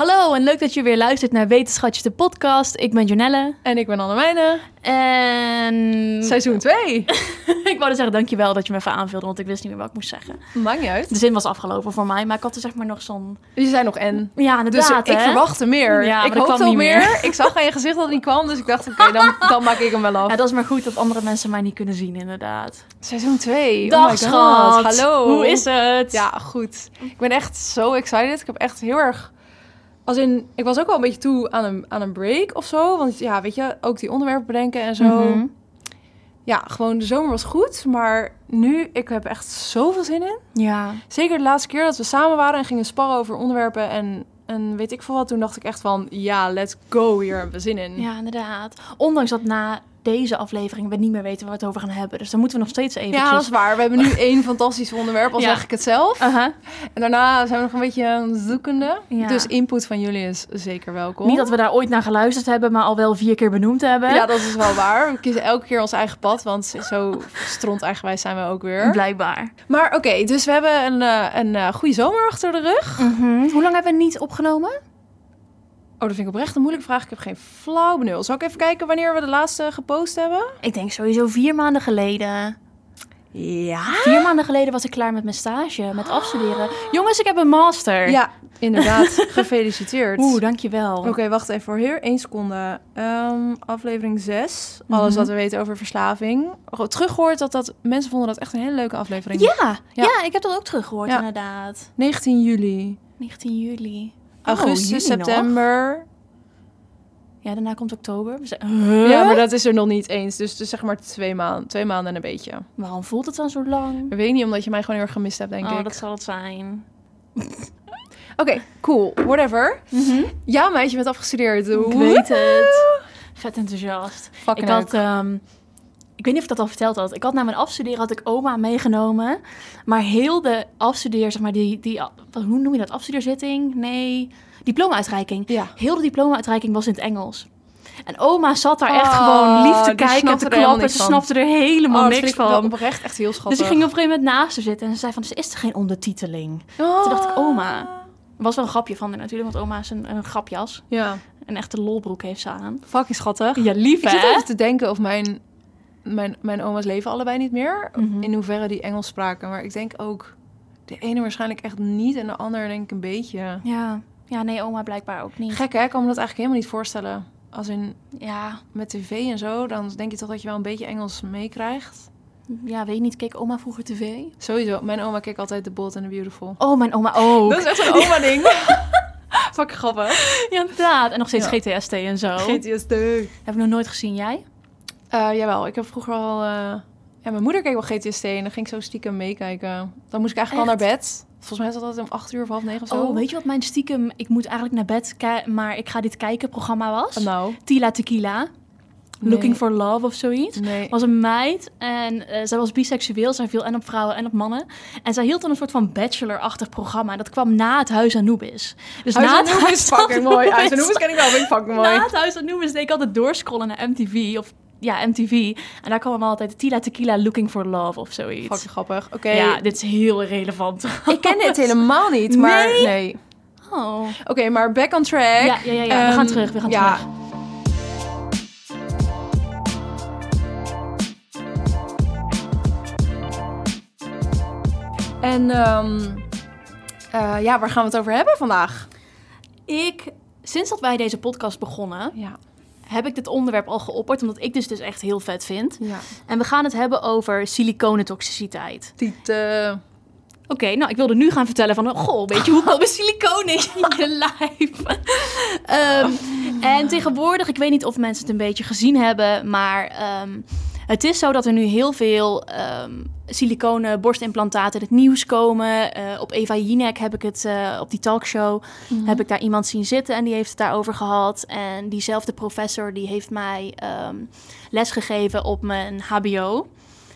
Hallo en leuk dat je weer luistert naar Wetenschatjes de podcast. Ik ben Janelle. En ik ben Annemijne. En... Seizoen 2. ik wou zeggen dankjewel dat je me even aanvulde, want ik wist niet meer wat ik moest zeggen. Maakt niet uit. De zin was afgelopen voor mij, maar ik had er zeg maar nog zo'n... Je zei nog en. Ja, Dus ik hè? verwachtte meer. Ja, ik hoopte meer. meer. Ik zag aan je gezicht dat het niet kwam, dus ik dacht, oké, dan, dan maak ik hem wel af. Ja, dat is maar goed dat andere mensen mij niet kunnen zien, inderdaad. Seizoen 2. Dag, oh my schat. god. Hallo. Hoe is het? Ja, goed. Ik ben echt zo excited. Ik heb echt heel erg... Als in, ik was ook wel een beetje toe aan een, aan een break of zo. Want ja, weet je, ook die onderwerpen bedenken en zo. Mhm. Ja, gewoon de zomer was goed. Maar nu, ik heb echt zoveel zin in. Ja. Zeker de laatste keer dat we samen waren en gingen sparren over onderwerpen en, en weet ik veel wat. Toen dacht ik echt van, ja, let's go, hier hebben we zin in. ja, inderdaad. Ondanks dat na deze aflevering we niet meer weten waar we het over gaan hebben. Dus dan moeten we nog steeds eventjes... Ja, dat is waar. We hebben nu één fantastisch onderwerp, al Ja. zeg ik het zelf. Aha. En daarna zijn we nog een beetje zoekende. Ja. Dus input van jullie is zeker welkom. Niet dat we daar ooit naar geluisterd hebben, maar al wel vier keer benoemd hebben. Ja, dat is wel waar. We kiezen elke keer ons eigen pad, want zo stront eigenwijs zijn we ook weer. Blijkbaar. Maar oké, dus we hebben een, eh, een eh, goede zomer achter de rug. Mhm. Hoe lang hebben we niet opgenomen? Oh, dat vind ik oprecht een moeilijke vraag. Ik heb geen flauw benul. Zal ik even kijken wanneer we de laatste gepost hebben? Ik denk sowieso vier maanden geleden. Ja. Vier maanden geleden was ik klaar met mijn stage, met afstuderen. Jongens, ik heb een master. Ja, inderdaad. Gefeliciteerd. Oeh, dankjewel. Oké, wacht even voor hier. Eén seconde. Ehm, aflevering 6. Alles Mhm. wat we weten over verslaving. Teruggehoord dat dat... Mensen vonden dat echt een hele leuke aflevering. Ja, ja. Ja. ik heb dat ook teruggehoord Ja. inderdaad. 19 juli. 19 juli. Oh, Augustus, nog? september. Ja, daarna komt oktober. We zijn- Ja, maar dat is er nog niet eens. Dus, dus zeg maar twee maanden, twee maanden en een beetje. Waarom voelt het dan zo lang? Ik weet niet, omdat je mij gewoon heel erg gemist hebt, denk oh, ik. dat zal het zijn. Oké, cool. Whatever. Mhm. Ja, meisje, je bent afgestudeerd. Ik weet het. Vet enthousiast. Fucking ik had. Ik weet niet of ik dat al verteld had. Ik had na mijn afstuderen had ik oma meegenomen. Maar heel de afstudeer, zeg maar, die, die, wat- hoe noem je dat? Afstudeerzitting? Nee, diploma-uitreiking. Ja. Heel de diploma-uitreiking was in het Engels. En oma zat daar echt Oh, gewoon lief te kijken en te klappen. Ze snapte er helemaal Oh, niks van. oprecht echt heel schattig. Dus ik ging op een gegeven moment naast haar zitten en ze zei van, dus is er geen ondertiteling? Oh. Toen dacht ik, oma. Er was wel een grapje van haar natuurlijk, want oma is een, een grapjas. Ja, Een echte lolbroek heeft ze aan. fucking schattig. Ja, lief Ik zit hè? even te denken of mijn, mijn, mijn oma's leven allebei niet meer. Mhm. In hoeverre die Engels spraken. Maar ik denk ook de ene waarschijnlijk echt niet en de andere denk ik een beetje. Ja. ja, nee, oma blijkbaar ook niet. Gek hè, ik kan me dat eigenlijk helemaal niet voorstellen. Als in Ja, met tv en zo, dan denk je toch dat je wel een beetje Engels meekrijgt. ja, weet je niet, keek oma vroeger tv? Sowieso, mijn oma keek altijd The Bold and the Beautiful. Oh, mijn oma ook. is echt een oma-ding. Fucking grappig. Ja, inderdaad. En nog steeds Ja. GTST en zo. GTSD. Heb ik nog nooit gezien, jij? Eh, jawel, ik heb vroeger al... eh, Ja, mijn moeder keek wel GTST en dan ging ik zo stiekem meekijken. Dan moest ik eigenlijk al Echt? naar bed. Volgens mij is dat altijd om acht uur of half negen of zo. Oh, weet je wat mijn stiekem... Ik moet eigenlijk naar bed, maar ik ga dit kijken programma was? Nou, Tila Tequila. Nee. Looking for Love of zoiets. nee. was een meid en eh, zij was biseksueel. Zij viel en op vrouwen en op mannen. En zij hield dan een soort van bachelor-achtig programma. Dat kwam na het Huis Anubis. Dus Huis na het Anubis is fucking mooi. Huis Anubis- Anubis ken ik wel, vind ik fucking mooi. Na het Huis Anubis deed ik altijd doorscrollen naar MTV. Of ja, MTV. En daar kwam dan altijd Tila Tequila Looking for Love of zoiets. Fucking grappig. Oké, Ja, dit is heel relevant. ik ken dit helemaal niet, maar Nee? nee. Oh. Oké, maar back on track. Ja, ja, ja, ja. we gaan Ehm, terug, we gaan ja. terug. En ehm, eh, ja, waar gaan we het over hebben vandaag? Ik, sinds dat wij deze podcast begonnen, Ja. Heb ik dit onderwerp al geopperd. Omdat ik dus, dus echt heel vet vind. ja. En we gaan het hebben over siliconentoxiciteit. Tiet, eh, Oké, nou, ik wilde nu gaan vertellen van... Goh, weet je, hoe komen siliconen in je lijf? Ehm, en tegenwoordig, ik weet niet of mensen het een beetje gezien hebben... maar ehm, het is zo dat er nu heel veel ehm siliconen borstimplantaten in het nieuws komen. Eh, op Eva Jinek heb ik het, eh, op die talkshow... heb ik daar iemand zien zitten en die heeft het daarover gehad. En diezelfde professor, die heeft mij ehm lesgegeven op mijn hbo...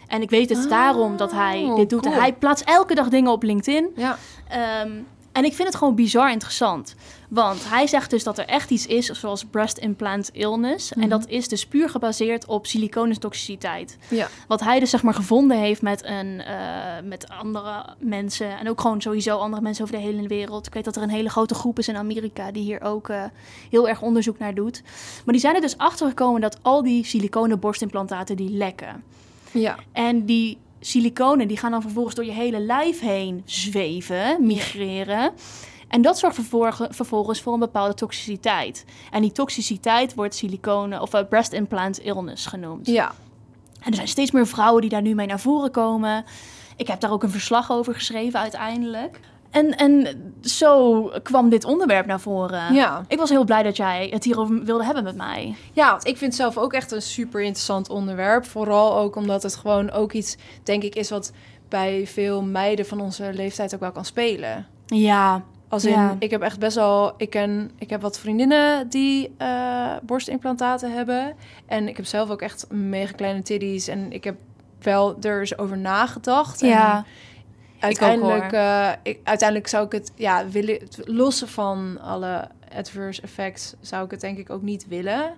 En ik weet het Oh, daarom dat hij dit doet. cool. Hij plaatst elke dag dingen op LinkedIn. Ja. Ehm, En ik vind het gewoon bizar interessant. Want hij zegt dus dat er echt iets is zoals breast implant illness. En Mhm. dat is dus puur gebaseerd op siliconentoxiciteit. Ja. Wat hij dus zeg maar gevonden heeft met, een, eh, met andere mensen. En ook gewoon sowieso andere mensen over de hele wereld. Ik weet dat er een hele grote groep is in Amerika die hier ook eh, heel erg onderzoek naar doet. Maar die zijn er dus achter gekomen dat al die siliconen borstimplantaten die lekken. Ja. En die siliconen die gaan dan vervolgens door je hele lijf heen zweven, migreren. En dat zorgt vervolg- vervolgens voor een bepaalde toxiciteit. En die toxiciteit wordt siliconen of eh, breast implant illness genoemd. Ja. En er zijn steeds meer vrouwen die daar nu mee naar voren komen. Ik heb daar ook een verslag over geschreven uiteindelijk. En, en zo kwam dit onderwerp naar voren. Ja. Ik was heel blij dat jij het hierover wilde hebben met mij. Ja, want ik vind het zelf ook echt een super interessant onderwerp. Vooral ook omdat het gewoon ook iets, denk ik, is wat bij veel meiden van onze leeftijd ook wel kan spelen. Ja, Als in, Ja. ik heb echt best wel, ik ken, ik heb wat vriendinnen die eh, borstimplantaten hebben. En ik heb zelf ook echt mega kleine titties. En ik heb wel er eens over nagedacht. En ja. uiteindelijk, hoor. eh, ik, uiteindelijk zou ik het, ja, willen, lossen van alle adverse effects, zou ik het denk ik ook niet willen.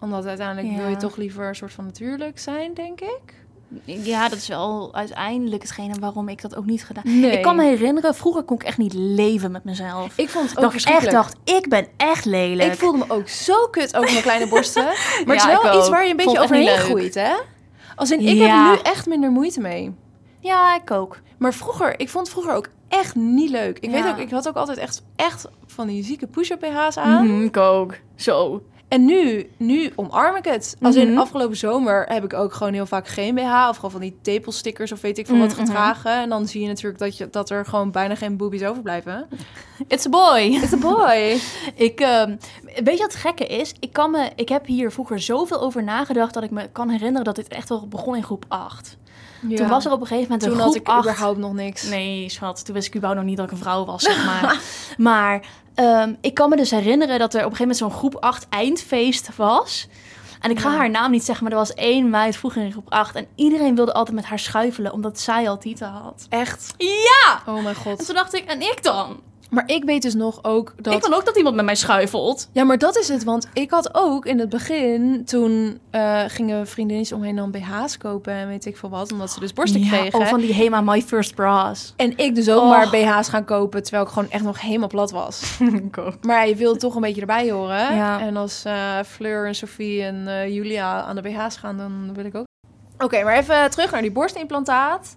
Omdat uiteindelijk Ja. wil je toch liever een soort van natuurlijk zijn, denk ik. Ja, dat is wel uiteindelijk hetgene waarom ik dat ook niet gedaan Nee. Ik kan me herinneren, vroeger kon ik echt niet leven met mezelf. Ik vond het ook dat ik echt dacht, ik ben echt lelijk. Ik voelde me ook zo kut over mijn kleine borsten. Maar het is wel iets waar je een beetje overheen groeit, hè? Als in, ik Ja. heb er nu echt minder moeite mee. Ja, ik ook. Maar vroeger, ik vond het vroeger ook echt niet leuk. Ik Ja. weet ook, ik had ook altijd echt, echt van die zieke push-up BH's aan. Mhm, ik ook. Zo. En nu, nu omarm ik het. Als in Mhm. afgelopen zomer heb ik ook gewoon heel vaak geen BH. Of gewoon van die tepelstickers of weet ik veel wat Mhm, gedragen. En dan zie je natuurlijk dat, je, dat er gewoon bijna geen boobies overblijven. It's a boy. It's a boy. Ik, ehm, weet je wat het gekke is? Ik, kan me, ik heb hier vroeger zoveel over nagedacht dat ik me kan herinneren dat dit echt wel begon in groep 8. Toen was er op een gegeven moment een Toen groep had ik 8. überhaupt nog niks. Nee, schat, toen wist ik überhaupt nog niet dat ik een vrouw was, zeg maar. maar ehm, ik kan me dus herinneren dat er op een gegeven moment zo'n groep 8 eindfeest was. En ik ga Ja. haar naam niet zeggen, maar er was één meid vroeger in groep 8. En iedereen wilde altijd met haar schuifelen, omdat zij al tieten had. Echt? Ja! Oh mijn En god. toen dacht ik, en ik dan? Maar ik weet dus nog ook dat... Ik wil ook dat iemand met mij schuifelt. Ja, maar dat is het. Want ik had ook in het begin... Toen eh, gingen vriendinnetjes omheen dan BH's kopen en weet ik veel wat. Omdat ze dus borsten Ja, kregen. oh, van die Hema My First Bras. En ik dus ook Oh. maar BH's gaan kopen... terwijl ik gewoon echt nog helemaal plat was. Maar je wil toch een beetje erbij horen. Ja. En als eh, Fleur en Sophie en eh, Julia aan de BH's gaan, dan wil ik ook. Oké, maar even terug naar die borstimplantaat.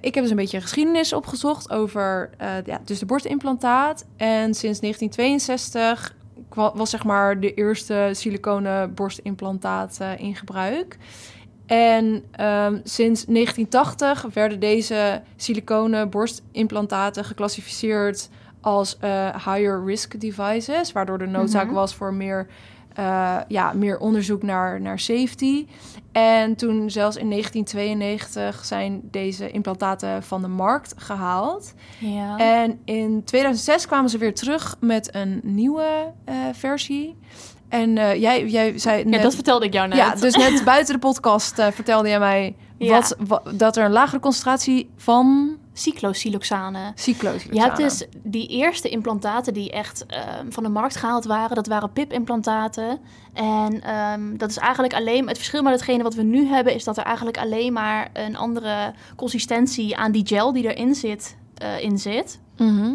Ik heb dus een beetje geschiedenis opgezocht over eh, ja, dus de borstimplantaat. En sinds 1962 kwa- was zeg maar de eerste siliconen borstimplantaat eh, in gebruik. En ehm, sinds 1980 werden deze siliconen borstimplantaten geclassificeerd als eh, higher risk devices, waardoor er noodzaak Mhm. was voor meer, eh, ja, meer onderzoek naar, naar safety. En toen zelfs in 1992 zijn deze implantaten van de markt gehaald. Ja. En in 2006 kwamen ze weer terug met een nieuwe eh, versie. En eh, jij, jij zei ja, net... dat vertelde ik jou net. Ja, dus net buiten de podcast vertelde jij mij Ja. wat, wa- dat er een lagere concentratie van Cyclosiloxane. cyclose Je hebt dus die eerste implantaten die echt ehm, van de markt gehaald waren. Dat waren PIP-implantaten. En ehm, dat is eigenlijk alleen... Het verschil met hetgene wat we nu hebben... is dat er eigenlijk alleen maar een andere consistentie aan die gel die erin zit, eh, in zit. Mhm.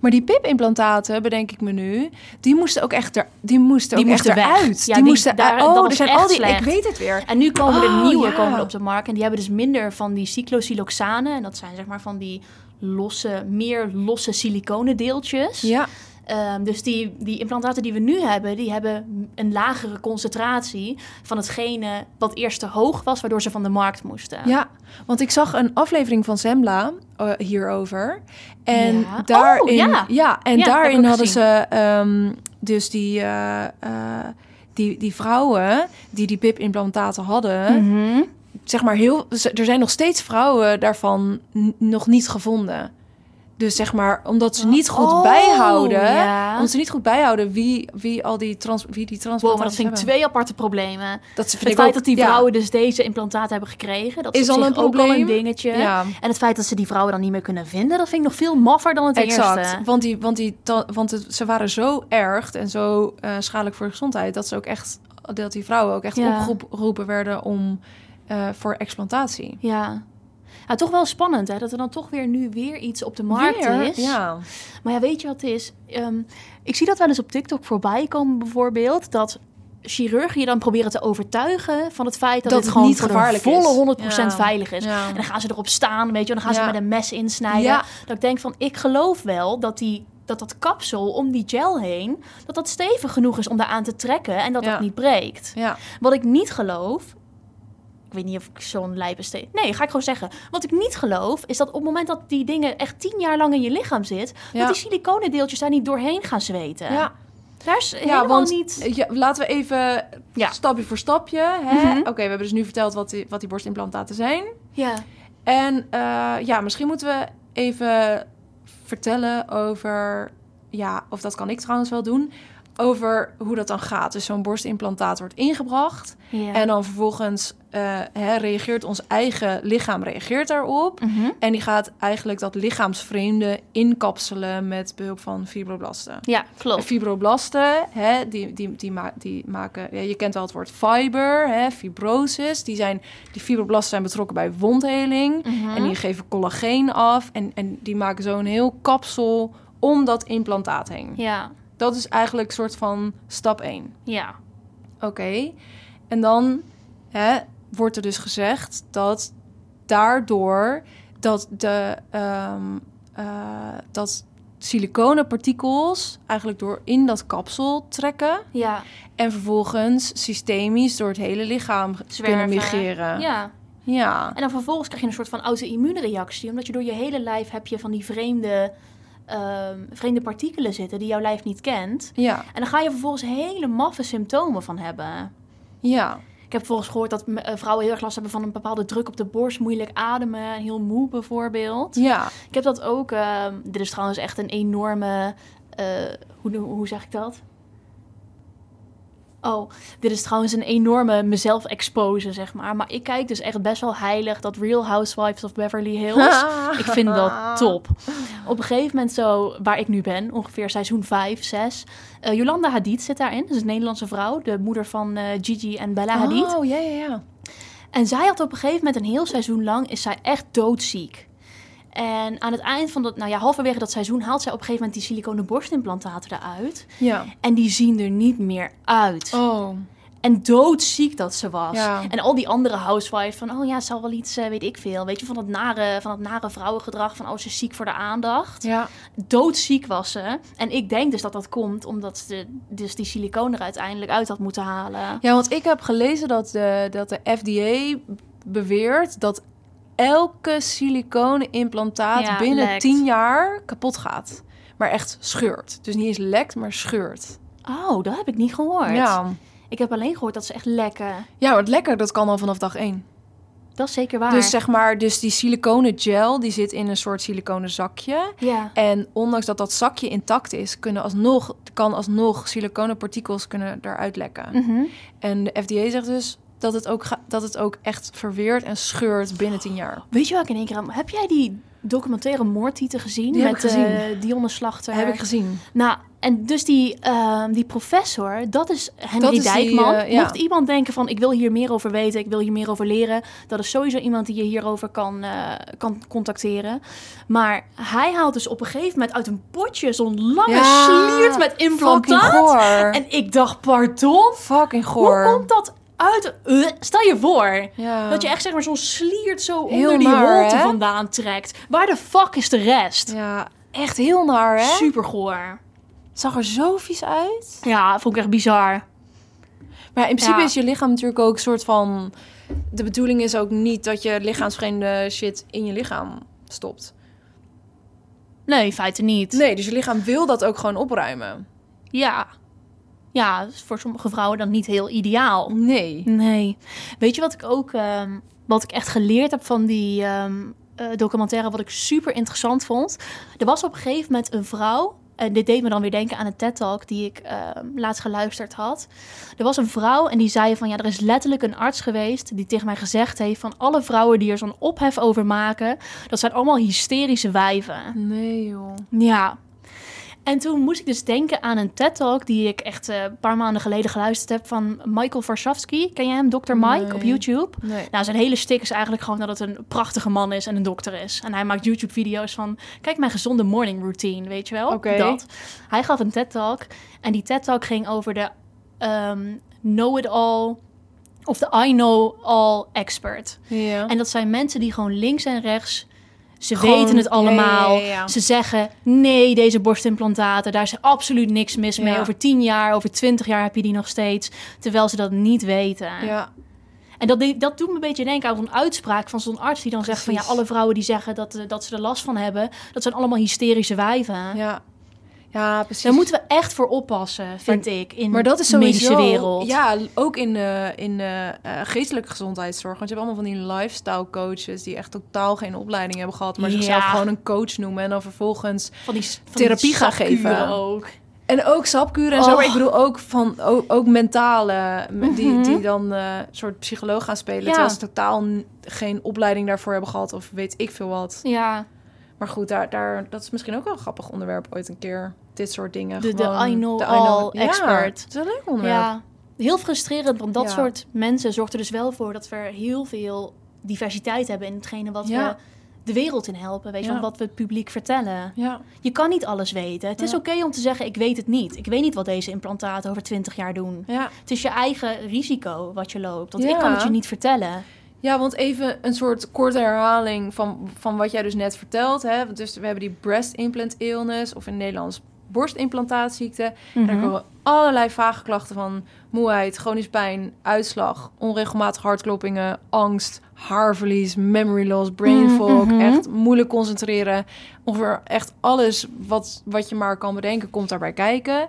Maar die PIP-implantaten, bedenk ik me nu, die moesten ook echt er, die moesten Die ook moesten echt eruit. Ja, die, die- moesten daar- oh, er zijn al die. slecht. Ik weet het weer. En nu komen Oh, de nieuwe ja. komen er op de markt. En die hebben dus minder van die cyclosiloxane. En dat zijn zeg maar van die losse, meer losse siliconendeeltjes. Ja, Ehm, dus die, die implantaten die we nu hebben, die hebben een lagere concentratie van hetgene wat eerst te hoog was, waardoor ze van de markt moesten. ja, want ik zag een aflevering van Zembla eh, hierover. En Ja. daarin, Oh, ja. en Ja, daarin hadden gezien. ze ehm, dus die, eh, eh, die, die vrouwen die die PIP-implantaten hadden, Dus zeg maar, omdat ze niet goed Oh, bijhouden, ja. omdat ze niet goed bijhouden wie, wie al die trans, wie die Wow, maar dat vind ik twee aparte problemen. Dat ze vind Het feit ook- dat die ja. vrouwen dus deze implantaten hebben gekregen, dat Is al een ook al een probleem. dingetje. Ja. En het feit dat ze die vrouwen dan niet meer kunnen vinden, dat vind ik nog veel maffer dan het Exact, eerste. want, die, want, die, want het, ze waren zo erg en zo eh, schadelijk voor de gezondheid... dat ze ook echt, dat die vrouwen ook echt opgeroepen werden om, eh, voor explantatie. Ja. Ja, toch wel spannend hè, dat er dan toch weer nu weer iets op de markt Weer? is. Ja. Maar ja, weet je wat het is? Ehm, ik zie dat wel eens op TikTok voorbij komen bijvoorbeeld, dat chirurgen je dan proberen te overtuigen van het feit dat, Dat het gewoon niet gevaarlijk is. volle 100% Ja. veilig is. Ja. En dan gaan ze erop staan, weet je, en dan gaan Ja. ze met een mes insnijden. Dat ik denk van, ik geloof wel dat die dat dat kapsel om die gel heen, dat dat stevig genoeg is om daaraan te trekken en dat dat niet breekt. Ja. Wat ik niet geloof, ik weet niet of ik zo'n lijpe steek. Nee, ga ik gewoon zeggen. Wat ik niet geloof, is dat op het moment dat die dingen echt tien jaar lang in je lichaam zit, Ja. dat die siliconendeeltjes daar niet doorheen gaan zweten. Ja. Daar is Ja, want niet. ja, laten we even Ja. stapje voor stapje. Mhm. Oké, we hebben dus nu verteld wat die, wat die borstimplantaten zijn. Ja. En eh, ja, misschien moeten we even vertellen over... Ja, of dat kan ik trouwens wel doen. Over hoe dat dan gaat. Dus zo'n borstimplantaat wordt ingebracht. ja. En dan vervolgens eh, hè, reageert ons eigen lichaam reageert daarop. Mhm. En die gaat eigenlijk dat lichaamsvreemde inkapselen met behulp van fibroblasten. Ja, klopt. Fibroblasten, hè, die, die, die, ma die maken, ja, je kent wel het woord fiber, hè, fibrosis. Die, zijn, die fibroblasten zijn betrokken bij wondheling Mhm. en die geven collageen af. En, en die maken zo'n heel kapsel om dat implantaat heen. Ja, Dat is eigenlijk soort van stap 1. ja. Oké. En dan hè, wordt er dus gezegd dat daardoor dat de eh, dat siliconenpartikels eigenlijk door in dat kapsel trekken Ja, en vervolgens systemisch door het hele lichaam kunnen migreren. ja. Ja. En dan vervolgens krijg je een soort van auto-immuunreactie, omdat je door je hele lijf heb je van die vreemde, ehm, vreemde partikelen zitten die jouw lijf niet kent. Ja. En dan ga je vervolgens hele maffe symptomen van hebben. Ja. Ik heb volgens gehoord dat eh, vrouwen heel erg last hebben van een bepaalde druk op de borst, moeilijk ademen, heel moe bijvoorbeeld. Ja. Ik heb dat ook. ehm, dit is trouwens echt een enorme. eh, hoe, hoe zeg ik dat? Oh, dit is trouwens een enorme mezelf exposen, zeg maar. Maar ik kijk dus echt best wel heilig dat Real Housewives of Beverly Hills. ik vind dat top. Op een gegeven moment zo, waar ik nu ben, ongeveer seizoen 5, 6. eh, Jolanda Hadid zit daarin. Dat is een Nederlandse vrouw, de moeder van eh, Gigi en Bella Hadid. Oh, ja, ja, ja. En zij had op een gegeven moment een heel seizoen lang is zij echt doodziek. En aan het eind van dat, nou ja, halverwege dat seizoen haalt zij op een gegeven moment die siliconen borstimplantaten eruit. Ja. En die zien er niet meer uit. Oh. En doodziek dat ze was. Ja. En al die andere housewives van, oh ja, het zal wel iets, eh, weet ik veel. Weet je, van dat nare, van dat nare vrouwengedrag van, oh, ze is ziek voor de aandacht. Ja. Doodziek was ze. En ik denk dus dat dat komt omdat ze dus die siliconen er uiteindelijk uit had moeten halen. Ja, want ik heb gelezen dat de, dat de FDA beweert dat elke siliconen implantaat Ja, binnen lekt. 10 jaar kapot gaat. Maar echt scheurt. Dus niet eens lekt, maar scheurt. Oh, dat heb ik niet gehoord. Ja. Ik heb alleen gehoord dat ze echt lekken. ja, het lekker, dat kan al vanaf dag 1. Dat is zeker waar. Dus zeg maar, dus die siliconen gel, die zit in een soort siliconen zakje. ja. En ondanks dat dat zakje intact is, kunnen alsnog, kan alsnog siliconenpartikels kunnen eruit lekken. Mhm. En de FDA zegt dus dat het ook, dat het ook echt verweert en scheurt binnen 10 jaar. Weet je wat ik in één keer aan... Heb jij die documentaire Moordtieten gezien? Die heb met ik gezien. eh, Dionne Slachter. heb ik gezien. Nou, en dus die, ehm, die professor, dat is Henry Dat is die, Dijkman. eh, ja. Mocht iemand denken van, ik wil hier meer over weten, ik wil hier meer over leren, dat is sowieso iemand die je hierover kan, eh, kan contacteren. Maar hij haalt dus op een gegeven moment uit een potje zo'n lange Ja, sliert met implantaat. En ik dacht, pardon? Fucking goor. Hoe komt dat uit? Uh, stel je voor. Ja. Dat je echt zeg maar zo'n sliert zo Heel onder die naar, holte hè? vandaan trekt. Waar de fuck is de rest? Ja, echt heel naar, hè? Super goor. Zag er zo vies uit. Ja, vond ik echt bizar. Maar in principe Ja. is je lichaam natuurlijk ook een soort van... De bedoeling is ook niet dat je lichaamsvreemde shit in je lichaam stopt. Nee, in feite niet. Nee, dus je lichaam wil dat ook gewoon opruimen. Ja. Ja, is voor sommige vrouwen dan niet heel ideaal. Nee. Nee. Weet je wat ik ook... ehm, wat ik echt geleerd heb van die... ehm, eh, documentaire wat ik super interessant vond. Er was op een gegeven moment een vrouw. En dit deed me dan weer denken aan een TED-talk die ik uh, laatst geluisterd had. Er was een vrouw en die zei van... ja, er is letterlijk een arts geweest die tegen mij gezegd heeft... van alle vrouwen die er zo'n ophef over maken... dat zijn allemaal hysterische wijven. Nee, joh. Ja, en toen moest ik dus denken aan een TED-talk die ik echt uh, een paar maanden geleden geluisterd heb van Michael Varshavsky. Ken je hem? Dr. Mike op YouTube. Nee. Nou, zijn hele stick is eigenlijk gewoon dat het een prachtige man is en een dokter is. En hij maakt YouTube-video's van, kijk mijn gezonde morning routine, weet je wel? Oké. Dat. Hij gaf een TED-talk en die TED-talk ging over de um, know-it-all of de I know all expert. Ja. En dat zijn mensen die gewoon links en rechts ze Gewoon- weten het allemaal. ja, ja, ja. Ze zeggen, nee, deze borstimplantaten, daar is absoluut niks mis mee. Over 10 jaar, over 20 jaar heb je die nog steeds. Terwijl ze dat niet weten. Ja. En dat, dat doet me een beetje denken aan zo'n uitspraak van zo'n arts die dan zegt van ja, alle vrouwen die zeggen dat, eh, dat ze er last van hebben, dat zijn allemaal hysterische wijven. Ja. Ja, precies. Daar moeten we echt voor oppassen, vind ik, in Maar dat is de medische wereld. Ja, ook in, de in de eh, geestelijke gezondheidszorg. Want je hebt allemaal van die lifestyle coaches... die echt totaal geen opleiding hebben gehad... maar Ja. zichzelf gewoon een coach noemen... en dan vervolgens... Van die, van Therapie die gaan geven. ook. En ook sapkuren en zo. Oh. Maar ik bedoel ook van ook, ook mentale... me- die, Mhm. die dan een soort psycholoog gaan spelen... Ja. terwijl ze totaal geen opleiding daarvoor hebben gehad... of weet ik veel wat. Ja, Maar goed, daar, daar, dat is misschien ook wel een grappig onderwerp ooit een keer. Dit soort dingen. De- de I know de all Ja, expert. het is een leuk onderwerp. Ja, heel frustrerend, want dat Ja. soort mensen zorgt er dus wel voor dat we heel veel diversiteit hebben in hetgene wat Ja. we de wereld in helpen, weet je, Ja. van wat we het publiek vertellen. ja. Je kan niet alles weten. Het is Ja. oké om te zeggen, ik weet het niet. Ik weet niet wat deze implantaten over 20 jaar doen. ja. Het is je eigen risico wat je loopt, want Ja. ik kan het je niet vertellen. Ja, want even een soort korte herhaling van, van wat jij dus net vertelt. Hè? Dus we hebben die breast implant illness, of in het Nederlands borstimplantaatziekte. En Mhm. daar komen allerlei vage klachten van moeheid, chronisch pijn, uitslag, onregelmatige hartkloppingen, angst, haarverlies, memory loss, brain Mm, fog. mhm. Echt moeilijk concentreren. Ongeveer echt alles wat, wat je maar kan bedenken komt daarbij kijken.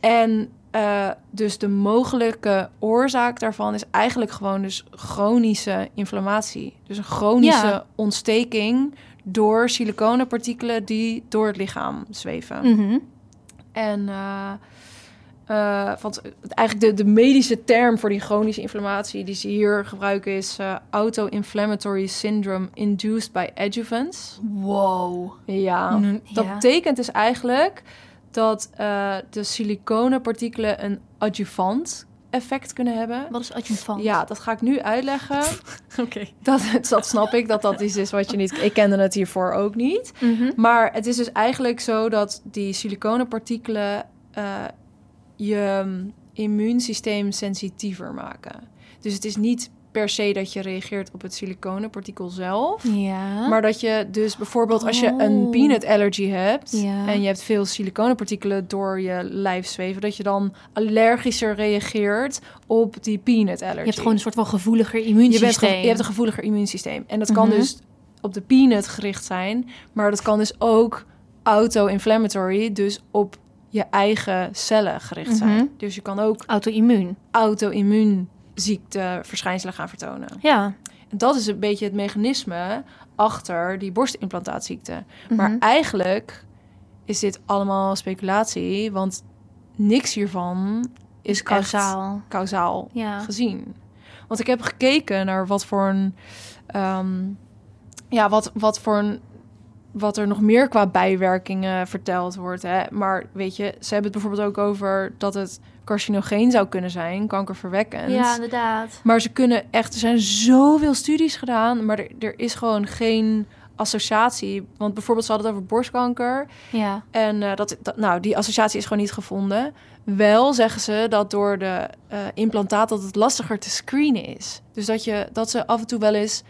En eh, dus de mogelijke oorzaak daarvan is eigenlijk gewoon dus chronische inflammatie. Dus een chronische Ja. ontsteking door siliconenpartikelen die door het lichaam zweven. Mhm. En eh, eh, want eigenlijk de, de medische term voor die chronische inflammatie die ze hier gebruiken is auto-inflammatory syndrome induced by adjuvants. Wow. Ja, Mm, dat betekent dus eigenlijk dat eh, de siliconenpartikelen een adjuvant effect kunnen hebben. Wat is adjuvant? Ja, dat ga ik nu uitleggen. oké. Dat, dat snap ik, dat dat iets is wat je niet... Ik kende het hiervoor ook niet. Mhm. Maar het is dus eigenlijk zo dat die siliconenpartikelen eh, je mm, immuunsysteem sensitiever maken. Dus het is niet per se dat je reageert op het siliconenpartikel zelf. Ja. Maar dat je dus bijvoorbeeld als je een Oh. peanut allergy hebt Ja. en je hebt veel siliconenpartikelen door je lijf zweven, dat je dan allergischer reageert op die peanut allergy. je hebt gewoon een soort van gevoeliger je, immuunsysteem. bent ge- je hebt een gevoeliger immuunsysteem. En dat kan Mhm. dus op de peanut gericht zijn, maar dat kan dus ook auto-inflammatory, dus op je eigen cellen gericht zijn. Mhm. Dus je kan ook Auto-immuun. auto-immuunziekte verschijnselen gaan vertonen. Ja. En dat is een beetje het mechanisme achter die borstimplantaatziekte. Maar Mhm. eigenlijk is dit allemaal speculatie, want niks hiervan is Kausaal. kausaal Ja. gezien. Want ik heb gekeken naar wat voor een, ehm, ja, wat, wat voor een, wat er nog meer qua bijwerkingen verteld wordt. Hè? Maar weet je, ze hebben het bijvoorbeeld ook over dat het carcinogeen zou kunnen zijn, kankerverwekkend. Ja, inderdaad. Maar ze kunnen echt, er zijn zoveel studies gedaan, maar er, er is gewoon geen associatie. Want bijvoorbeeld, ze hadden het over borstkanker. Ja. En eh, dat, dat, nou, die associatie is gewoon niet gevonden. Wel zeggen ze dat door de eh, implantaat dat het lastiger te screenen is. Dus dat, je, dat ze af en toe wel eens,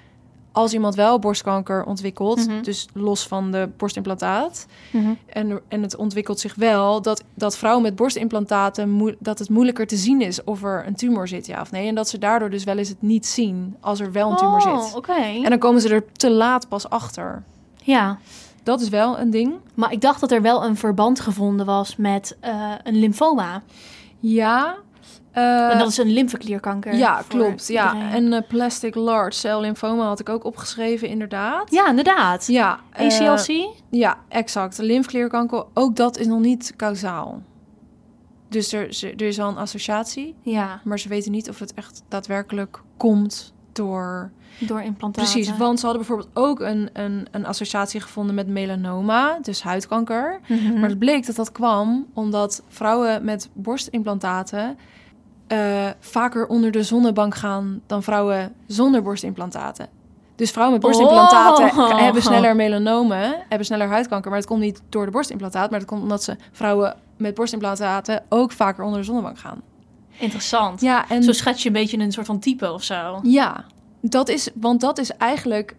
als iemand wel borstkanker ontwikkelt, Mhm. dus los van de borstimplantaat, Mhm. en, en het ontwikkelt zich wel, dat, dat vrouwen met borstimplantaten, dat het moeilijker te zien is of er een tumor zit, ja of nee. En dat ze daardoor dus wel eens het niet zien als er wel een tumor Oh, zit. oké. En dan komen ze er te laat pas achter. Ja. Dat is wel een ding. Maar ik dacht dat er wel een verband gevonden was met eh, een lymfoma. Ja, Uh, en dat is een lymfeklierkanker. Ja, klopt. Ja. En uh, plastic large cell lymphoma had ik ook opgeschreven, inderdaad. Ja, inderdaad. Ja. ACLC? Uh, ja, exact. Lymfeklierkanker, ook dat is nog niet kausaal. Dus er, er is al een associatie. Ja. Maar ze weten niet of het echt daadwerkelijk komt door... Door implantaten. Precies, want ze hadden bijvoorbeeld ook een, een, een associatie gevonden met melanoma, dus huidkanker. Mm -hmm. Maar het bleek dat dat kwam omdat vrouwen met borstimplantaten uh, vaker onder de zonnebank gaan dan vrouwen zonder borstimplantaten. Dus vrouwen met borstimplantaten Oh. hebben sneller melanomen, hebben sneller huidkanker. Maar het komt niet door de borstimplantaat, maar het komt omdat ze vrouwen met borstimplantaten ook vaker onder de zonnebank gaan. Interessant. Ja, en Zo schets je een beetje een soort van type of zo. ja, dat is, want dat is eigenlijk.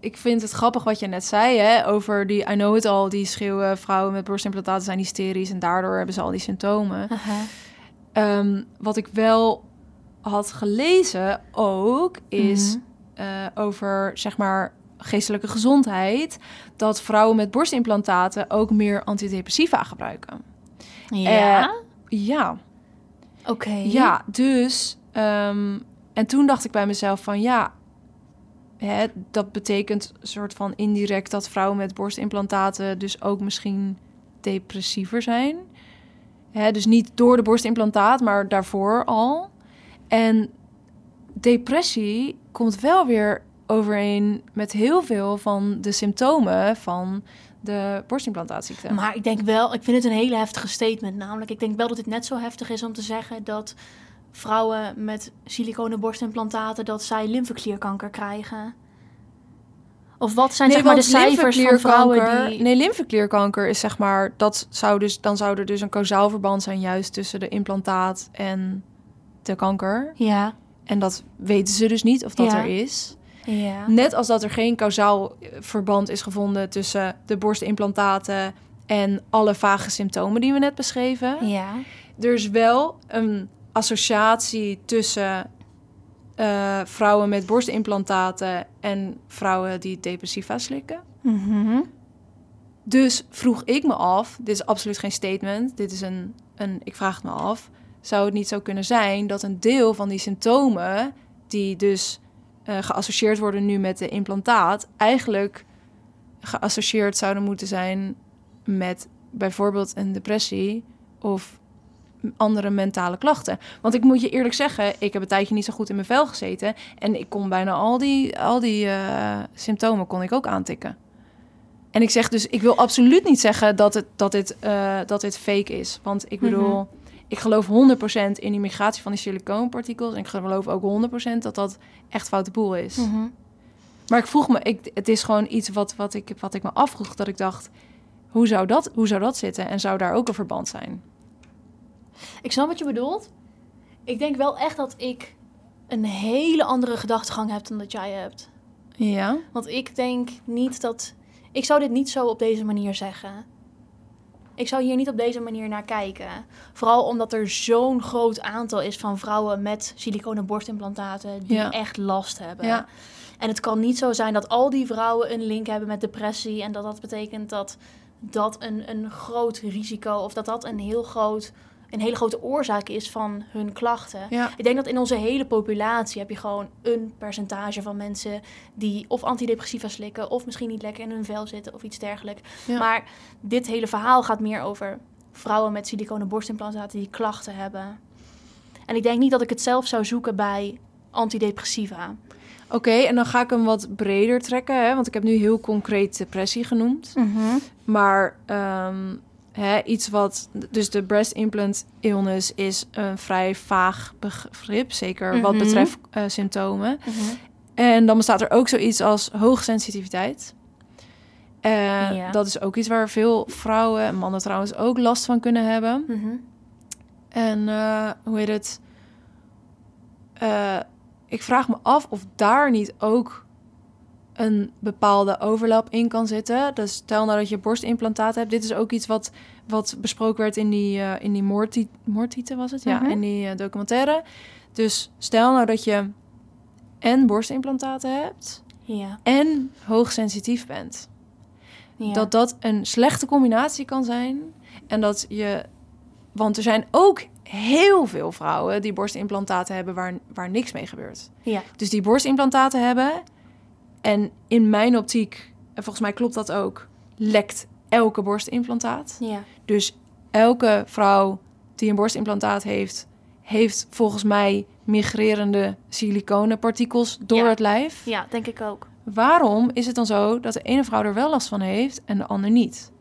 Ik vind het grappig wat je net zei hè, over die I know it all, die schreeuwen vrouwen met borstimplantaten zijn hysterisch en daardoor hebben ze al die symptomen. Um, wat ik wel had gelezen ook is Mhm. uh, over zeg maar geestelijke gezondheid dat vrouwen met borstimplantaten ook meer antidepressiva gebruiken. Ja? Ja, Oké. ja, dus um, en toen dacht ik bij mezelf van ja, hè, dat betekent soort van indirect dat vrouwen met borstimplantaten dus ook misschien depressiever zijn. Hè, dus niet door de borstimplantaat, maar daarvoor al. En depressie komt wel weer overeen met heel veel van de symptomen van de borstimplantaatziekte. Maar ik denk wel, ik vind het een hele heftige statement. Namelijk, ik denk wel dat het net zo heftig is om te zeggen dat vrouwen met siliconen borstimplantaten dat zij lymfeklierkanker krijgen. Of wat zijn nee, zeg maar de cijfers van vrouwen die... Nee, lymfeklierkanker is zeg maar... Dat zou dus, dan zou er dus een kausaal verband zijn juist tussen de implantaat en de kanker. Ja, En dat weten ze dus niet of dat Ja. er is. ja. Net als dat er geen kausaal eh, verband is gevonden tussen de borstimplantaten en alle vage symptomen die we net beschreven. Ja. Er is wel een associatie tussen eh, vrouwen met borstimplantaten en vrouwen die depressiva slikken. Mhm. Dus vroeg ik me af, dit is absoluut geen statement, dit is een, een ik vraag het me af, zou het niet zo kunnen zijn dat een deel van die symptomen, die dus eh, geassocieerd worden nu met de implantaat, eigenlijk geassocieerd zouden moeten zijn met bijvoorbeeld een depressie of andere mentale klachten. Want ik moet je eerlijk zeggen, ik heb een tijdje niet zo goed in mijn vel gezeten en ik kon bijna al die, al die eh, symptomen kon ik ook aantikken. En ik zeg dus, ik wil absoluut niet zeggen dat, het, dat, dit, eh, dat dit fake is. Want ik bedoel, ik geloof 100% in die migratie van die silicoonpartikels. En ik geloof ook 100% dat dat echt foute boel is. Mhm. Maar ik vroeg me, ik, het is gewoon iets wat, wat, ik, wat ik me afvroeg. Dat ik dacht, hoe zou, dat, hoe zou dat zitten? En zou daar ook een verband zijn? Ik snap wat je bedoelt. Ik denk wel echt dat ik een hele andere gedachtegang heb dan dat jij hebt. Ja. Want ik denk niet dat. Ik zou dit niet zo op deze manier zeggen. Ik zou hier niet op deze manier naar kijken. Vooral omdat er zo'n groot aantal is van vrouwen met siliconen borstimplantaten die Ja. echt last hebben. Ja. En het kan niet zo zijn dat al die vrouwen een link hebben met depressie en dat dat betekent dat dat een, een groot risico of dat dat een heel groot een hele grote oorzaak is van hun klachten. Ja. Ik denk dat in onze hele populatie heb je gewoon een percentage van mensen die of antidepressiva slikken of misschien niet lekker in hun vel zitten of iets dergelijks. Ja. Maar dit hele verhaal gaat meer over vrouwen met siliconen borstimplantaten die klachten hebben. En ik denk niet dat ik het zelf zou zoeken bij antidepressiva. Oké, en dan ga ik hem wat breder trekken. Hè? Want ik heb nu heel concreet depressie genoemd. Maar ehm, hè, iets wat... Dus de breast implant illness is een vrij vaag begrip. Zeker wat Mhm. betreft eh, symptomen. En dan bestaat er ook zoiets als hoogsensitiviteit. Ja. Dat is ook iets waar veel vrouwen en mannen trouwens ook last van kunnen hebben. Mhm. En eh, hoe heet het? Ik vraag me af of daar niet ook een bepaalde overlap in kan zitten. Dus stel nou dat je borstimplantaat hebt. Dit is ook iets wat, wat besproken werd in die, eh in die Moorti- Moortieten, was het? Ja, Mhm. in die eh, documentaire. Dus stel nou dat je en borstimplantaten hebt Ja. en hoogsensitief bent ja. dat dat een slechte combinatie kan zijn. En dat je. Want er zijn ook heel veel vrouwen die borstimplantaten hebben waar, waar niks mee gebeurt. Ja. Dus die borstimplantaten hebben. En in mijn optiek, en volgens mij klopt dat ook, lekt elke borstimplantaat. Ja. Dus elke vrouw die een borstimplantaat heeft, heeft volgens mij migrerende siliconenpartikels door Ja. het lijf. Ja, denk ik ook. Waarom is het dan zo dat de ene vrouw er wel last van heeft en de ander niet?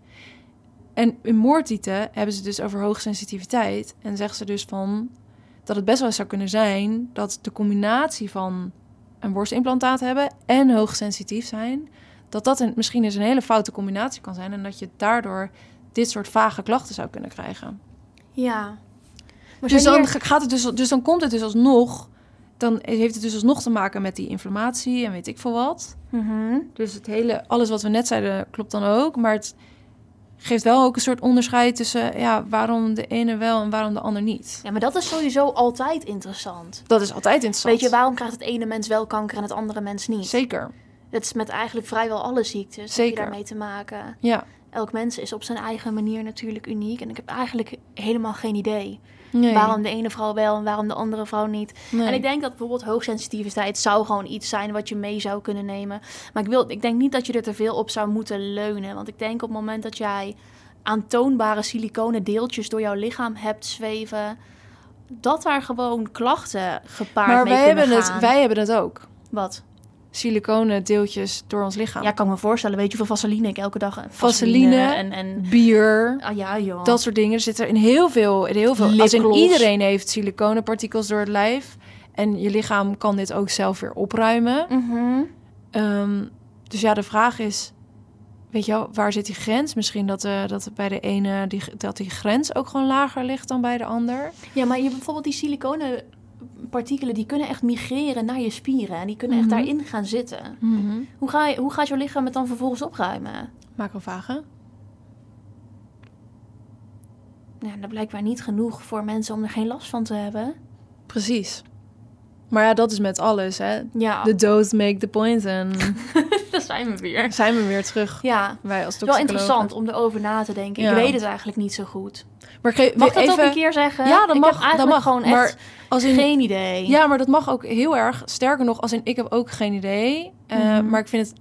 En in moordtieten hebben ze dus over hoogsensitiviteit. En zeggen ze dus van dat het best wel eens zou kunnen zijn dat de combinatie van een borstimplantaat hebben en hoogsensitief zijn, dat dat een, misschien eens een hele foute combinatie kan zijn. En dat je daardoor dit soort vage klachten zou kunnen krijgen. Ja. Maar Dus dan, hier- gaat het dus, dus dan komt het dus alsnog. Dan heeft het dus alsnog te maken met die inflammatie en weet ik veel wat. Mhm. Dus het hele, alles wat we net zeiden, klopt dan ook. Maar het geeft wel ook een soort onderscheid tussen ja, waarom de ene wel en waarom de ander niet. Ja, maar dat is sowieso altijd interessant. Dat is altijd interessant. Weet je, waarom krijgt het ene mens wel kanker en het andere mens niet? Zeker. Dat is met eigenlijk vrijwel alle ziektes. Heb Zeker. je daarmee te maken. Ja. Elk mens is op zijn eigen manier natuurlijk uniek. En ik heb eigenlijk helemaal geen idee Nee. waarom de ene vrouw wel en waarom de andere vrouw niet. Nee. En ik denk dat bijvoorbeeld hoogsensitiviteit zou gewoon iets zijn wat je mee zou kunnen nemen. Maar ik, wil, ik denk niet dat je er te veel op zou moeten leunen. Want ik denk op het moment dat jij aantoonbare siliconen deeltjes door jouw lichaam hebt zweven, dat daar gewoon klachten gepaard maar mee wij kunnen hebben, gaan. het, wij hebben het ook. Wat? Siliconen deeltjes door ons lichaam. Ja, ik kan me voorstellen. Weet je hoeveel vaseline ik elke dag... Vaseline. en... en Bier. ah ja, joh. Dat soort dingen. Er zit er in heel veel. In heel veel als in iedereen heeft siliconenpartikels door het lijf. En je lichaam kan dit ook zelf weer opruimen. Mhm. Ehm, dus ja, de vraag is, weet je wel, waar zit die grens? Misschien dat, eh dat bij de ene die, dat die grens ook gewoon lager ligt dan bij de ander. Ja, maar je bijvoorbeeld die siliconen partikelen die kunnen echt migreren naar je spieren en die kunnen echt Mhm. daarin gaan zitten. Hoe, ga je, hoe gaat jouw lichaam het dan vervolgens opruimen? Macrofagen. Ja, dat blijkbaar niet genoeg voor mensen om er geen last van te hebben. Precies. Maar ja, dat is met alles, hè. Ja, The dose make the point. En daar zijn we weer. zijn we weer terug. Ja, Wij als wel interessant om erover na te denken. Ja. Ik weet het eigenlijk niet zo goed. Maar ge- Mag dat even, ook een keer zeggen? Ja, dat ik mag. heb dat mag. gewoon maar echt als in, geen idee. Ja, maar dat mag ook heel erg. Sterker nog, als in ik heb ook geen idee. Eh, Mhm. Maar ik vind het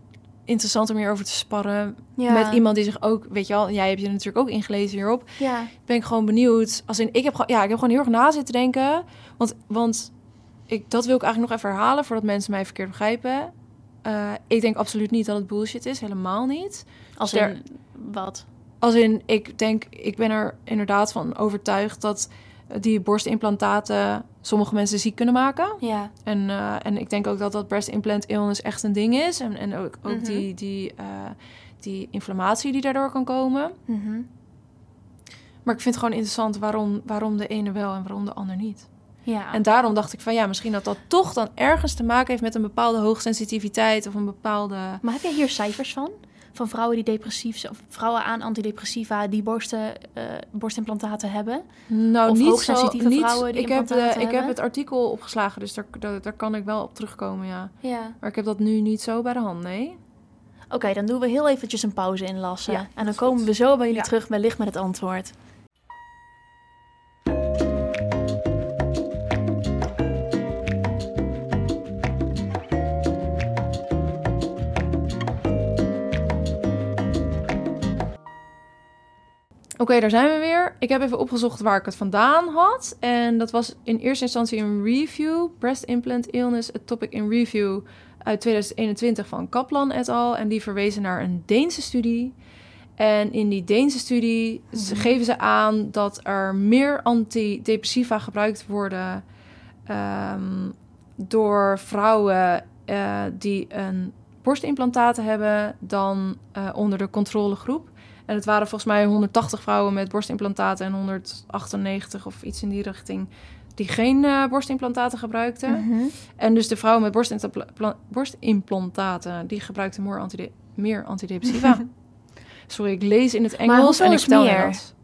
interessant om hierover te sparren. Ja. Met iemand die zich ook, weet je wel, jij hebt je natuurlijk ook ingelezen hierop. Ja. Ben ik gewoon benieuwd. Als in, ik heb gewoon, ja, ik heb gewoon heel erg na zitten denken. Want, want ik, dat wil ik eigenlijk nog even herhalen voordat mensen mij verkeerd begrijpen. Eh, ik denk absoluut niet dat het bullshit is, helemaal niet. Als in wat? Als in, ik denk, ik ben er inderdaad van overtuigd dat die borstimplantaten sommige mensen ziek kunnen maken. Ja. En, eh, en ik denk ook dat dat breast implant illness echt een ding is. En, en ook, ook Mhm. die, die, eh, die inflammatie die daardoor kan komen. Mhm. Maar ik vind het gewoon interessant waarom, waarom de ene wel en waarom de ander niet. Ja. En daarom dacht ik van ja, misschien dat dat toch dan ergens te maken heeft met een bepaalde hoogsensitiviteit of een bepaalde. Maar heb jij hier cijfers van? Van vrouwen die depressief zijn, of vrouwen aan antidepressiva die borsten, eh, borstimplantaten hebben? Nou, Of niet hoogsensitieve zo. Niet, vrouwen die ik heb, de, ik heb het artikel opgeslagen, dus daar, daar, daar kan ik wel op terugkomen, ja. Ja. Maar ik heb dat nu niet zo bij de hand, nee. Oké, dan doen we heel eventjes een pauze inlassen. Ja, en dan komen goed. we zo bij jullie Ja. terug wellicht met het antwoord. Oké, daar zijn we weer. Ik heb even opgezocht waar ik het vandaan had. En dat was in eerste instantie een review. Breast Implant Illness, a topic in review uit 2021 van Kaplan et al. En die verwezen naar een Deense studie. En in die Deense studie Mhm. geven ze aan dat er meer antidepressiva gebruikt worden ehm, door vrouwen eh, die een borstimplantaten hebben dan eh, onder de controlegroep. En het waren volgens mij 180 vrouwen met borstimplantaten en 198 of iets in die richting die geen eh, borstimplantaten gebruikten. Mhm. En dus de vrouwen met borstimpla- borstimplantaten, die gebruikten meer, antide- meer antidepressiva. Sorry, ik lees in het Engels en ik is stel meer? dat.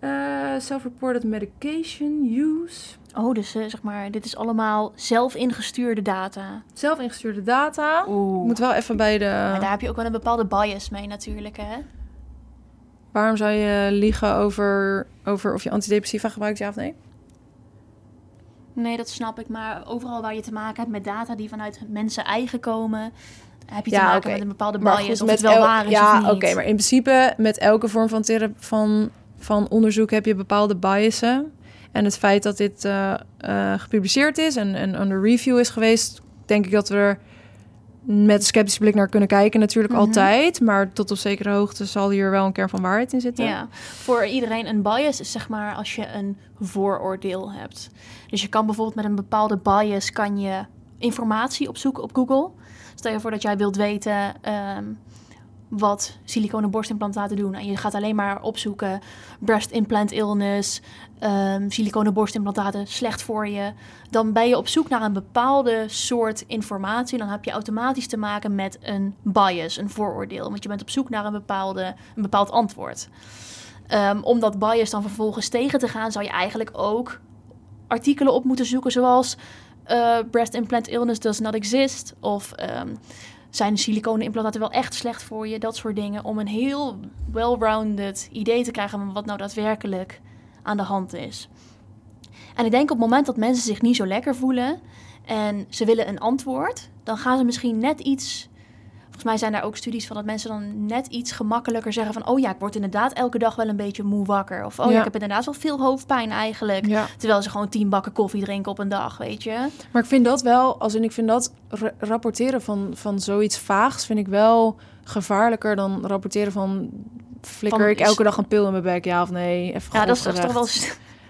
Eh, Self-reported medication use. Oh, dus eh, zeg maar, dit is allemaal zelf ingestuurde data. Zelf ingestuurde data. Oeh. Moet wel even bij de... Maar daar heb je ook wel een bepaalde bias mee natuurlijk, hè? Waarom zou je liegen over, over of je antidepressiva gebruikt, ja of nee? Nee, dat snap ik. Maar overal waar je te maken hebt met data die vanuit mensen eigen komen, heb je te Ja, maken met een bepaalde bias goed, of met het wel el- waar is ja, of niet. oké, maar in principe met elke vorm van, thera- van, van onderzoek heb je bepaalde biasen. En het feit dat dit eh, eh, gepubliceerd is en, en under review is geweest, denk ik dat we er met een sceptische blik naar kunnen kijken. Natuurlijk Mhm. altijd, maar tot op zekere hoogte zal hier wel een kern van waarheid in zitten. Ja, voor iedereen een bias is zeg maar als je een vooroordeel hebt. Dus je kan bijvoorbeeld met een bepaalde bias kan je informatie opzoeken op Google. Stel je voor dat jij wilt weten ehm, wat siliconen borstimplantaten doen. En je gaat alleen maar opzoeken breast implant illness, ehm siliconen borstimplantaten slecht voor je. Dan ben je op zoek naar een bepaalde soort informatie. Dan heb je automatisch te maken met een bias, een vooroordeel. Want je bent op zoek naar een, bepaalde, een bepaald antwoord. Ehm, om dat bias dan vervolgens tegen te gaan, zou je eigenlijk ook artikelen op moeten zoeken, zoals eh, breast implant illness does not exist. Of ehm, zijn siliconen implantaten wel echt slecht voor je? Dat soort dingen. Om een heel well-rounded idee te krijgen van wat nou daadwerkelijk aan de hand is. En ik denk op het moment dat mensen zich niet zo lekker voelen en ze willen een antwoord, dan gaan ze misschien net iets. Volgens mij zijn daar ook studies van dat mensen dan net iets gemakkelijker zeggen van... oh ja, ik word inderdaad elke dag wel een beetje moe wakker. Of oh ja, Ja. ik heb inderdaad wel veel hoofdpijn eigenlijk. Ja. Terwijl ze gewoon tien bakken koffie drinken op een dag, weet je. Maar ik vind dat wel, als in ik vind dat ra- rapporteren van, van zoiets vaags, vind ik wel gevaarlijker dan rapporteren van flikker Van- ik elke dag een pil in mijn bek, ja of nee? Even Ja, dat is, toch wel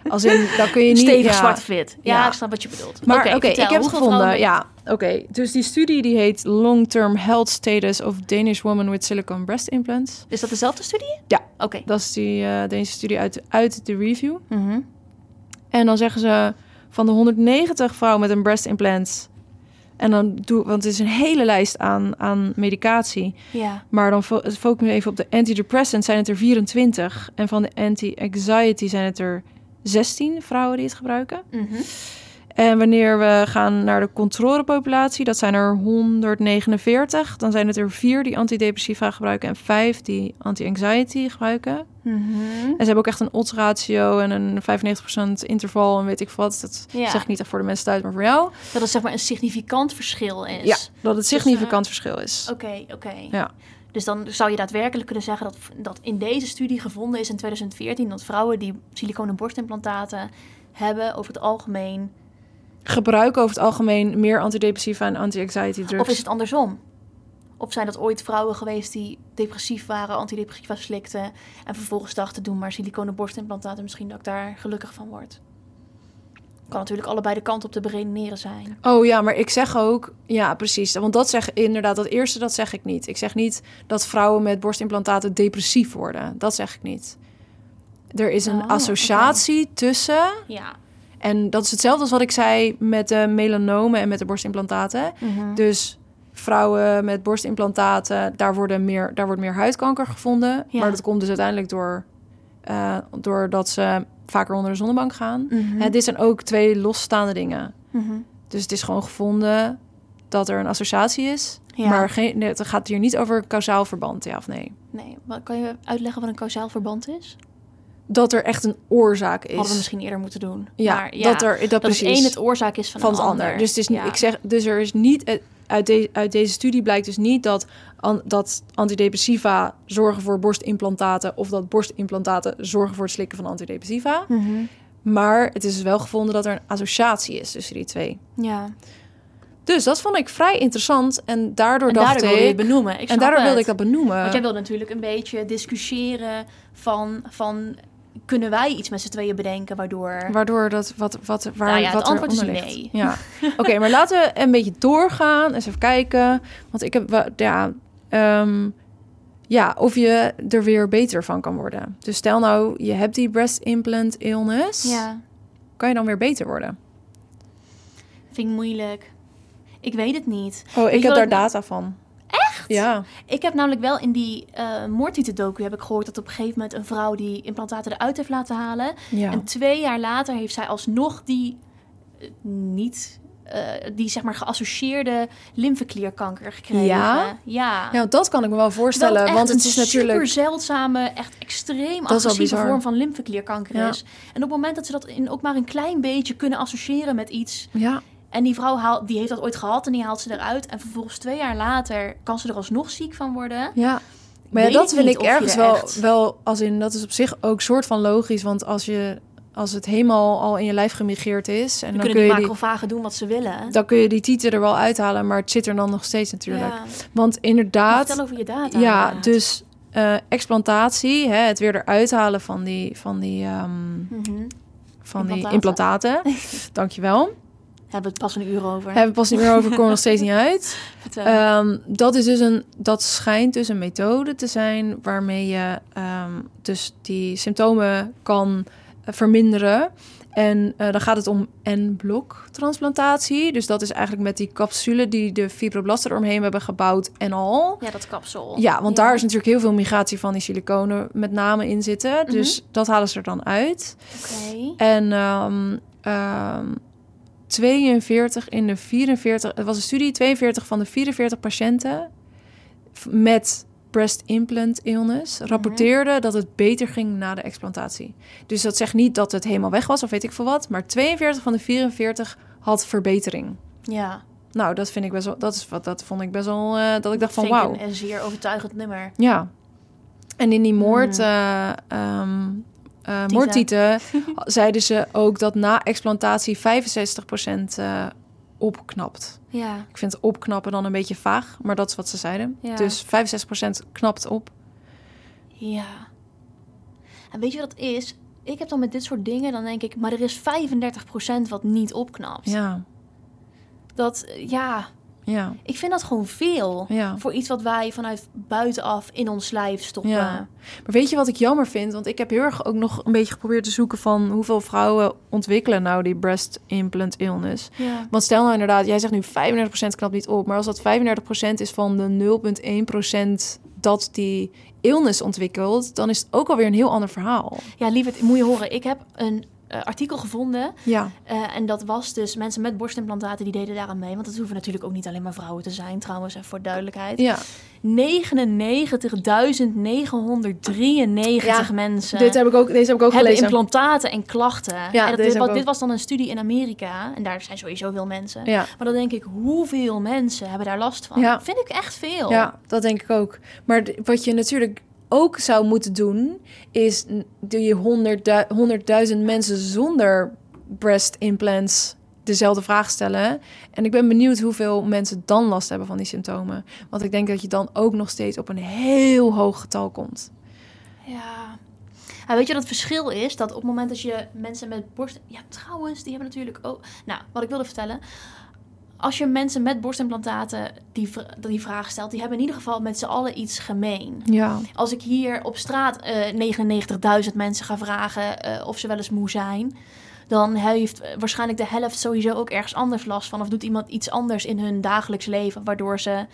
Als in, dan kun je niet... stevig ja. zwart fit. Ja, Ja. ik snap wat je bedoelt. Maar oké, ik heb het gevonden. vrouwen- Ja, oké. Dus die studie die heet Long-Term Health Status of Danish Woman with Silicone Breast Implants. Is dat dezelfde studie? Ja. Oké. Dat is die eh Deense studie uit, uit de review. Mhm. En dan zeggen ze van de 190 vrouwen met een breast implant. En dan doe, want het is een hele lijst aan, aan medicatie. Ja. Maar dan fo- focus me even op de antidepressants zijn het er 24. En van de anti-anxiety zijn het er 16 vrouwen die het gebruiken. Mhm. En wanneer we gaan naar de controlepopulatie, dat zijn er 149. Dan zijn het er vier die antidepressiva gebruiken en vijf die anti-anxiety gebruiken. Mhm. En ze hebben ook echt een odds ratio en een 95% interval en weet ik wat. Dat Ja. zeg ik niet echt voor de mensen thuis, maar voor jou. Dat het zeg maar een significant verschil is. Ja, dat het significant Dus, verschil is. Oké, oké. Ja. Dus dan zou je daadwerkelijk kunnen zeggen dat, dat in deze studie gevonden is in 2014 dat vrouwen die siliconen borstimplantaten hebben over het algemeen. Gebruiken over het algemeen meer antidepressiva en anti-anxiety drugs. Of is het andersom? Of zijn dat ooit vrouwen geweest die depressief waren, antidepressiva slikten en vervolgens dachten doen maar siliconen borstimplantaten misschien dat ik daar gelukkig van word? Kan natuurlijk allebei de kant op te beredeneren zijn. Oh ja, maar ik zeg ook, ja precies. Want dat zeg inderdaad, dat eerste dat zeg ik niet. Ik zeg niet dat vrouwen met borstimplantaten depressief worden. Dat zeg ik niet. Er is een Oh, associatie tussen, Ja. en dat is hetzelfde als wat ik zei met de melanomen en met de borstimplantaten. Mhm. Dus vrouwen met borstimplantaten, daar, worden meer, daar wordt meer huidkanker gevonden. Ja. Maar dat komt dus uiteindelijk door, eh, doordat ze vaker onder de zonnebank gaan. Mhm. Hè, dit zijn ook twee losstaande dingen. Mhm. Dus het is gewoon gevonden dat er een associatie is. Ja. Maar geen, nee, het gaat hier niet over kausaal verband, ja of nee. Nee, wat, kan je uitleggen wat een kausaal verband is? Dat er echt een oorzaak is. Hadden we misschien eerder moeten doen. ja, maar, ja, dat er dat, dat precies een het oorzaak is van, het ander. ander. Dus het is niet, Ja. ik zeg, dus er is niet eh, uit, de, uit deze studie blijkt dus niet dat an, dat antidepressiva zorgen voor borstimplantaten of dat borstimplantaten zorgen voor het slikken van antidepressiva. Mhm. Maar het is wel gevonden dat er een associatie is tussen die twee. Ja. Dus dat vond ik vrij interessant en daardoor En dacht daardoor wilde je ik benoemen. Ik en daardoor het. wilde ik dat benoemen. Want jij wilde natuurlijk een beetje discussiëren van, van... kunnen wij iets met z'n tweeën bedenken waardoor... Waardoor dat, wat, wat, waar, Nou ja, het wat antwoord is nee. Ja. Oké, maar laten we een beetje doorgaan. Eens even kijken. Want ik heb, ja, ehm, ja, of je er weer beter van kan worden. Dus stel nou, je hebt die breast implant illness. Ja, Kan je dan weer beter worden? vind ik moeilijk. Ik weet het niet. Oh, ik heb wat daar ik- data van. Echt? Ja. Ik heb namelijk wel in die uh, moordtitel-docu heb ik gehoord... dat op een gegeven moment een vrouw die implantaten eruit heeft laten halen. ja. En twee jaar later heeft zij alsnog die eh, niet eh, die zeg maar geassocieerde lymfeklierkanker gekregen. Ja? Ja. Ja, dat kan ik me wel voorstellen. Want het is een natuurlijk. super zeldzame, echt extreem agressieve vorm van lymfeklierkanker Ja. is. En op het moment dat ze dat in ook maar een klein beetje kunnen associëren met iets, Ja, en die vrouw haalt, die heeft dat ooit gehad en die haalt ze eruit, en vervolgens twee jaar later kan ze er alsnog ziek van worden. ja. Maar ja, dat vind ik ergens er wel, echt- wel als in dat is op zich ook soort van logisch. Want als je als het helemaal al in je lijf gemigreerd is en Dan dan kunnen kun die je die, macrofagen doen wat ze willen. dan kun je die tieten er wel uithalen, maar het zit er dan nog steeds natuurlijk. Ja. Want inderdaad, Vertel over je data. Ja, inderdaad. dus eh, explantatie, hè, het weer eruit halen van die, van die, ehm, Mhm. van die Implantaten. implantaten. Dankjewel. Hebben we het pas een uur over. Hebben we pas niet meer over, komen nog steeds niet uit. Ehm, dat, is dus een, dat schijnt dus een methode te zijn waarmee je ehm, dus die symptomen kan eh, verminderen. En eh, dan gaat het om N-blok transplantatie. Dus dat is eigenlijk met die capsule die de fibroblasten eromheen hebben gebouwd en al. ja, dat kapsel. Ja, want daar is natuurlijk heel veel migratie van die siliconen met name in zitten. Dus Mhm. dat halen ze er dan uit. Oké. En ehm, 42 in de 44, het was een studie, 42 van de 44 patiënten met breast implant illness rapporteerden dat het beter ging na de explantatie. Dus dat zegt niet dat het helemaal weg was of weet ik veel wat, maar 42 van de 44 had verbetering. Ja. Nou, dat vind ik best wel, dat is wat, dat vond ik best wel, eh, dat ik dacht van wauw. Een, een zeer overtuigend nummer. Ja. En in die moord, Hmm. eh, ehm, eh, Tieten. moordtieten zeiden ze ook dat na explantatie 65% eh opknapt. Ja. Ik vind opknappen dan een beetje vaag, maar dat is wat ze zeiden. Ja. Dus 65% knapt op. Ja. En weet je wat het is? Ik heb dan met dit soort dingen, dan denk ik, maar er is 35% wat niet opknapt. Ja, Dat, ja, ja, ik vind dat gewoon veel. ja. Voor iets wat wij vanuit buitenaf in ons lijf stoppen. Ja. Maar weet je wat ik jammer vind? Want ik heb heel erg ook nog een beetje geprobeerd te zoeken van hoeveel vrouwen ontwikkelen nou die breast implant illness. Ja. Want stel nou inderdaad, jij zegt nu 35% knapt niet op. Maar als dat 35% is van de 0,1% dat die illness ontwikkelt, dan is het ook alweer een heel ander verhaal. Ja, lieverd, moet je horen. Ik heb een eh, artikel gevonden. Ja, eh, en dat was dus mensen met borstimplantaten die deden daaraan mee. Want het hoeven natuurlijk ook niet alleen maar vrouwen te zijn, trouwens, en voor duidelijkheid. ja. 99.993 Ja, mensen Dit heb ik ook, deze heb ik ook hebben gelezen. implantaten en klachten. Ja, en dat, dit, wat, was dan een studie in Amerika. En daar zijn sowieso veel mensen. Ja, Maar dan denk ik, hoeveel mensen hebben daar last van? Ja. Vind ik echt veel. ja, dat denk ik ook. Maar wat je natuurlijk ook zou moeten doen, is die 100.000 100.000 mensen zonder breast implants dezelfde vraag stellen. En ik ben benieuwd hoeveel mensen dan last hebben van die symptomen. Want ik denk dat je dan ook nog steeds op een heel hoog getal komt. Ja. Ja, weet je wat het verschil is? Dat op het moment dat je mensen met borst... Ja, trouwens, die hebben natuurlijk ook... Nou, wat ik wilde vertellen. Als je mensen met borstimplantaten die, die vraag stelt... die hebben in ieder geval met z'n allen iets gemeen. Ja, Als ik hier op straat eh 99.000 mensen ga vragen eh, of ze wel eens moe zijn... dan heeft eh, waarschijnlijk de helft sowieso ook ergens anders last van. Of doet iemand iets anders in hun dagelijks leven... waardoor ze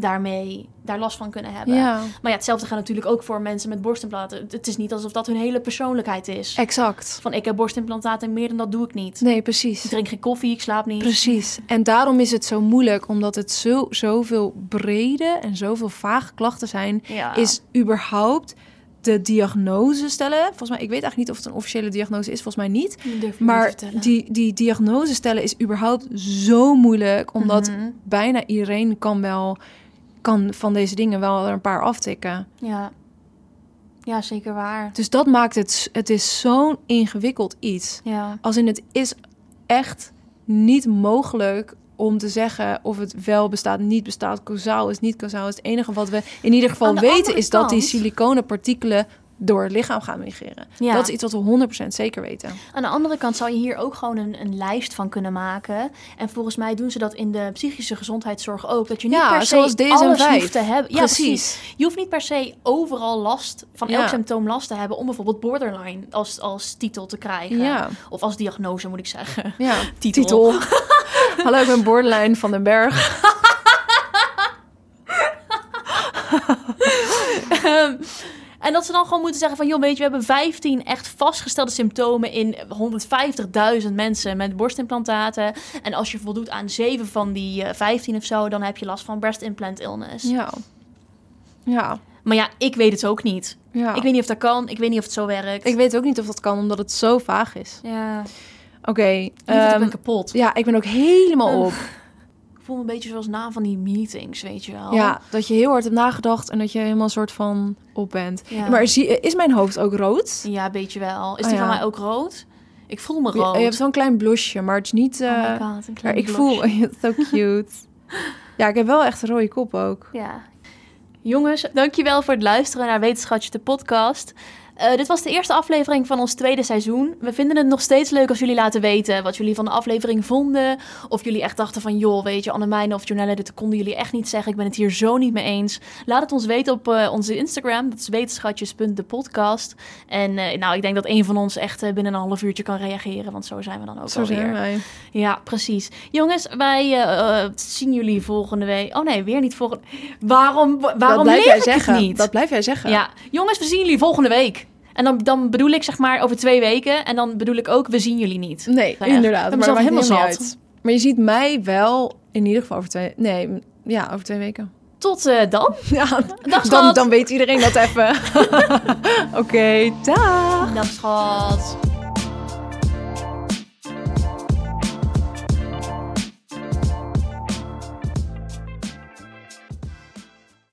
daarmee daar last van kunnen hebben. ja, Maar ja, hetzelfde gaat natuurlijk ook voor mensen met borstimplantaten. Het is niet alsof dat hun hele persoonlijkheid is. exact. Van ik heb borstimplantaten en meer dan dat doe ik niet. Nee, Ik precies. drink geen koffie, ik slaap niet. Precies. En daarom is het zo moeilijk, omdat het zo, zoveel brede en zoveel vage klachten zijn, Ja. is überhaupt de diagnose stellen. Volgens mij, ik weet eigenlijk niet of het een officiële diagnose is, volgens mij niet. Ik Maar die, die diagnose stellen is überhaupt zo moeilijk, omdat Mhm. bijna iedereen kan wel kan van deze dingen wel er een paar aftikken. Ja. ja, zeker waar. Dus dat maakt het, het is zo'n ingewikkeld iets. Ja. Als in het is echt niet mogelijk om te zeggen of het wel bestaat, niet bestaat, kausaal is, niet kausaal is. Het enige wat we in ieder geval weten is dat die kant- siliconen partikelen door het lichaam gaan migreren. Ja. Dat is iets wat we 100% zeker weten. Aan de andere kant zou je hier ook gewoon een, een lijst van kunnen maken. En volgens mij doen ze dat in de psychische gezondheidszorg ook. Dat je niet Ja, per se zoals DSM-5. alles hoeft te hebben. Ja, Precies. Je hoeft niet per se overal last, van elk Ja. symptoom last te hebben... om bijvoorbeeld borderline als, als titel te krijgen. Ja. Of als diagnose, moet ik zeggen. Ja, Titel. Hallo, ik ben borderline van den Berg. Ehm, En dat ze dan gewoon moeten zeggen van... joh, weet je, we hebben 15 echt vastgestelde symptomen... in 150.000 mensen met borstimplantaten. En als je voldoet aan 7 van die uh, 15 of zo... dan heb je last van breast implant illness. Ja. Ja. Maar ja, ik weet het ook niet. ja. Ik weet niet of dat kan. Ik weet niet of het zo werkt. Ik weet ook niet of dat kan, omdat het zo vaag is. Ja, Oké. ik ehm, ben kapot. ja, ik ben ook helemaal op. Voel me een beetje zoals na van die meetings, weet je wel. Ja, dat je heel hard hebt nagedacht en dat je helemaal een soort van op bent. Ja. Maar zie, is mijn hoofd ook rood? Ja, een beetje wel. Is Oh, die van mij ook rood? Ik voel me rood. je hebt zo'n klein blusje, maar het is niet... oh god, een klein ik voel... so cute. ja, ik heb wel echt een rode kop ook. Ja. Jongens, dankjewel voor het luisteren naar Wetenschatje de podcast. Eh, dit was de eerste aflevering van ons tweede seizoen. We vinden het nog steeds leuk als jullie laten weten wat jullie van de aflevering vonden. Of jullie echt dachten van, joh, weet je, Annemijn of Jonelle, dit konden jullie echt niet zeggen. Ik ben het hier zo niet mee eens. Laat het ons weten op eh, onze Instagram. Dat is wetenschatjes.depodcast. En eh, nou, ik denk dat een van ons echt binnen een half uurtje kan reageren. Want zo zijn we dan ook Zo alweer. zijn wij. Ja, precies. Jongens, wij zien jullie volgende week. Oh nee, weer niet volgende. Waarom, waarom dat blijf leer jij zeggen. het niet? Dat blijf jij zeggen. Ja, jongens, we zien jullie volgende week. En dan, dan bedoel ik zeg maar over twee weken. En dan bedoel ik ook, we zien jullie niet. Nee, Nou inderdaad. maar maakt helemaal niet zat. uit. Maar je ziet mij wel in ieder geval over twee... Nee, ja, over twee weken. Tot eh, dan. Ja, Dag dan, dan weet iedereen dat even. Oké, dag. Dag schat.